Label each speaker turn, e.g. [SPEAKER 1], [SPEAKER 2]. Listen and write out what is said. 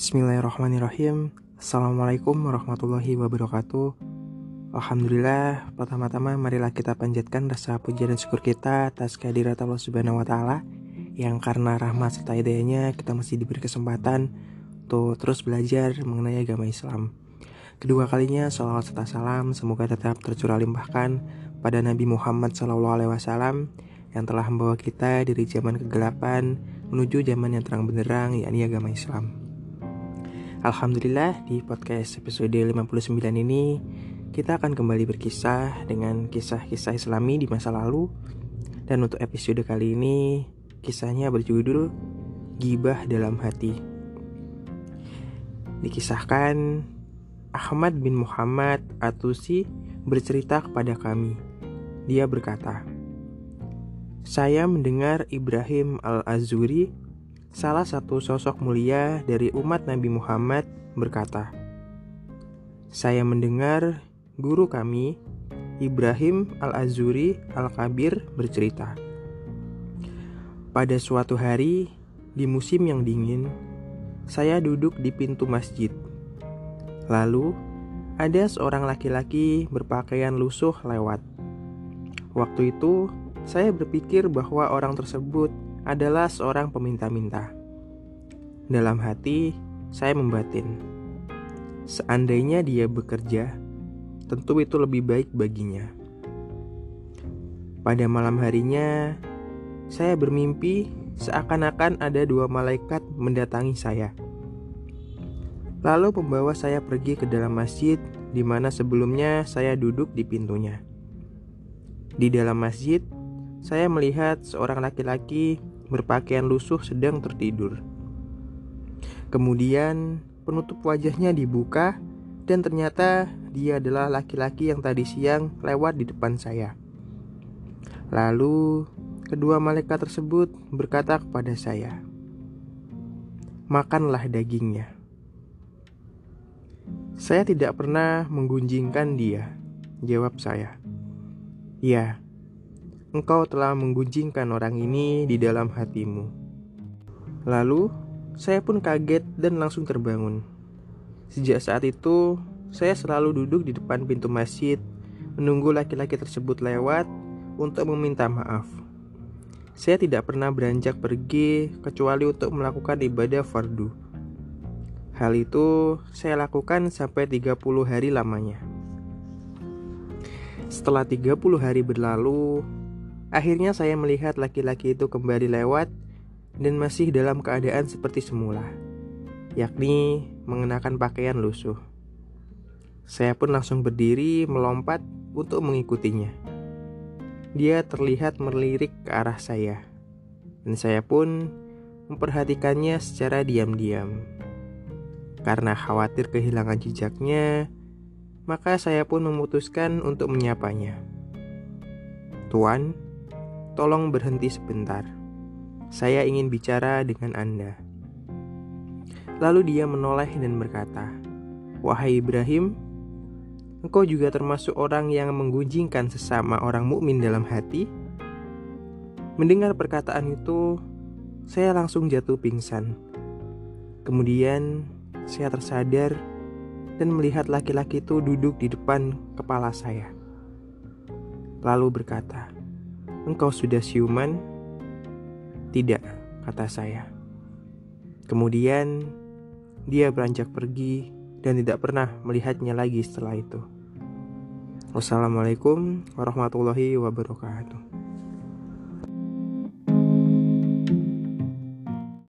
[SPEAKER 1] Bismillahirrahmanirrahim. Assalamualaikum warahmatullahi wabarakatuh. Alhamdulillah Pertama-tama marilah kita panjatkan rasa puji dan syukur kita Atas kehadirat Allah subhanahu wa ta'ala Yang karena rahmat serta hidayahnya Kita masih diberi kesempatan Untuk terus belajar mengenai agama Islam. Kedua kalinya salawat serta salam Semoga tetap tercurah limpahkan Pada Nabi Muhammad SAW Yang telah membawa kita dari zaman kegelapan Menuju zaman yang terang benderang yakni agama Islam Alhamdulillah di podcast episode 59 ini kita akan kembali berkisah dengan kisah-kisah islami di masa lalu. Dan untuk episode kali ini kisahnya berjudul Gibah dalam Hati. Dikisahkan Ahmad bin Muhammad Atusi bercerita kepada kami. Dia berkata Saya mendengar Ibrahim Al-Azuri salah satu sosok mulia dari umat Nabi Muhammad berkata, "Saya mendengar guru kami, Ibrahim Al-Azuri Al-Kabir, bercerita, pada suatu hari di musim yang dingin, saya duduk di pintu masjid. Lalu ada seorang laki-laki berpakaian lusuh lewat. Waktu itu, saya berpikir bahwa orang tersebut adalah seorang peminta-minta. Dalam hati, saya membatin. Seandainya dia bekerja, tentu itu lebih baik baginya. Pada malam harinya, saya bermimpi seakan-akan ada dua malaikat mendatangi saya. Lalu membawa saya pergi ke dalam masjid di mana sebelumnya saya duduk di pintunya. Di dalam masjid, saya melihat seorang laki-laki berpakaian lusuh sedang tertidur. Kemudian penutup wajahnya dibuka dan ternyata dia adalah laki-laki yang tadi siang lewat di depan saya. Lalu kedua malaikat tersebut berkata kepada saya, "Makanlah dagingnya." Saya tidak pernah menggunjingkan dia, jawab saya. Ya, engkau telah menggunjingkan orang ini di dalam hatimu. Lalu, saya pun kaget dan langsung terbangun. Sejak saat itu, saya selalu duduk di depan pintu masjid, menunggu laki-laki tersebut lewat untuk meminta maaf. Saya tidak pernah beranjak pergi kecuali untuk melakukan ibadah fardu. Hal itu saya lakukan sampai 30 hari lamanya. Setelah 30 hari berlalu, Akhirnya saya melihat laki-laki itu kembali lewat dan masih dalam keadaan seperti semula, yakni mengenakan pakaian lusuh. Saya pun langsung berdiri melompat untuk mengikutinya. Dia terlihat melirik ke arah saya, dan saya pun memperhatikannya secara diam-diam. Karena khawatir kehilangan jejaknya, maka saya pun memutuskan untuk menyapanya. Tuan, Tolong berhenti sebentar. Saya ingin bicara dengan Anda. Lalu dia menoleh dan berkata, "Wahai Ibrahim, engkau juga termasuk orang yang menggunjingkan sesama orang mukmin dalam hati?" Mendengar perkataan itu, saya langsung jatuh pingsan. Kemudian, saya tersadar dan melihat laki-laki itu duduk di depan kepala saya. Lalu berkata, Engkau sudah siuman? Tidak, kata saya. Kemudian dia beranjak pergi dan tidak pernah melihatnya lagi setelah itu. Wassalamualaikum warahmatullahi wabarakatuh.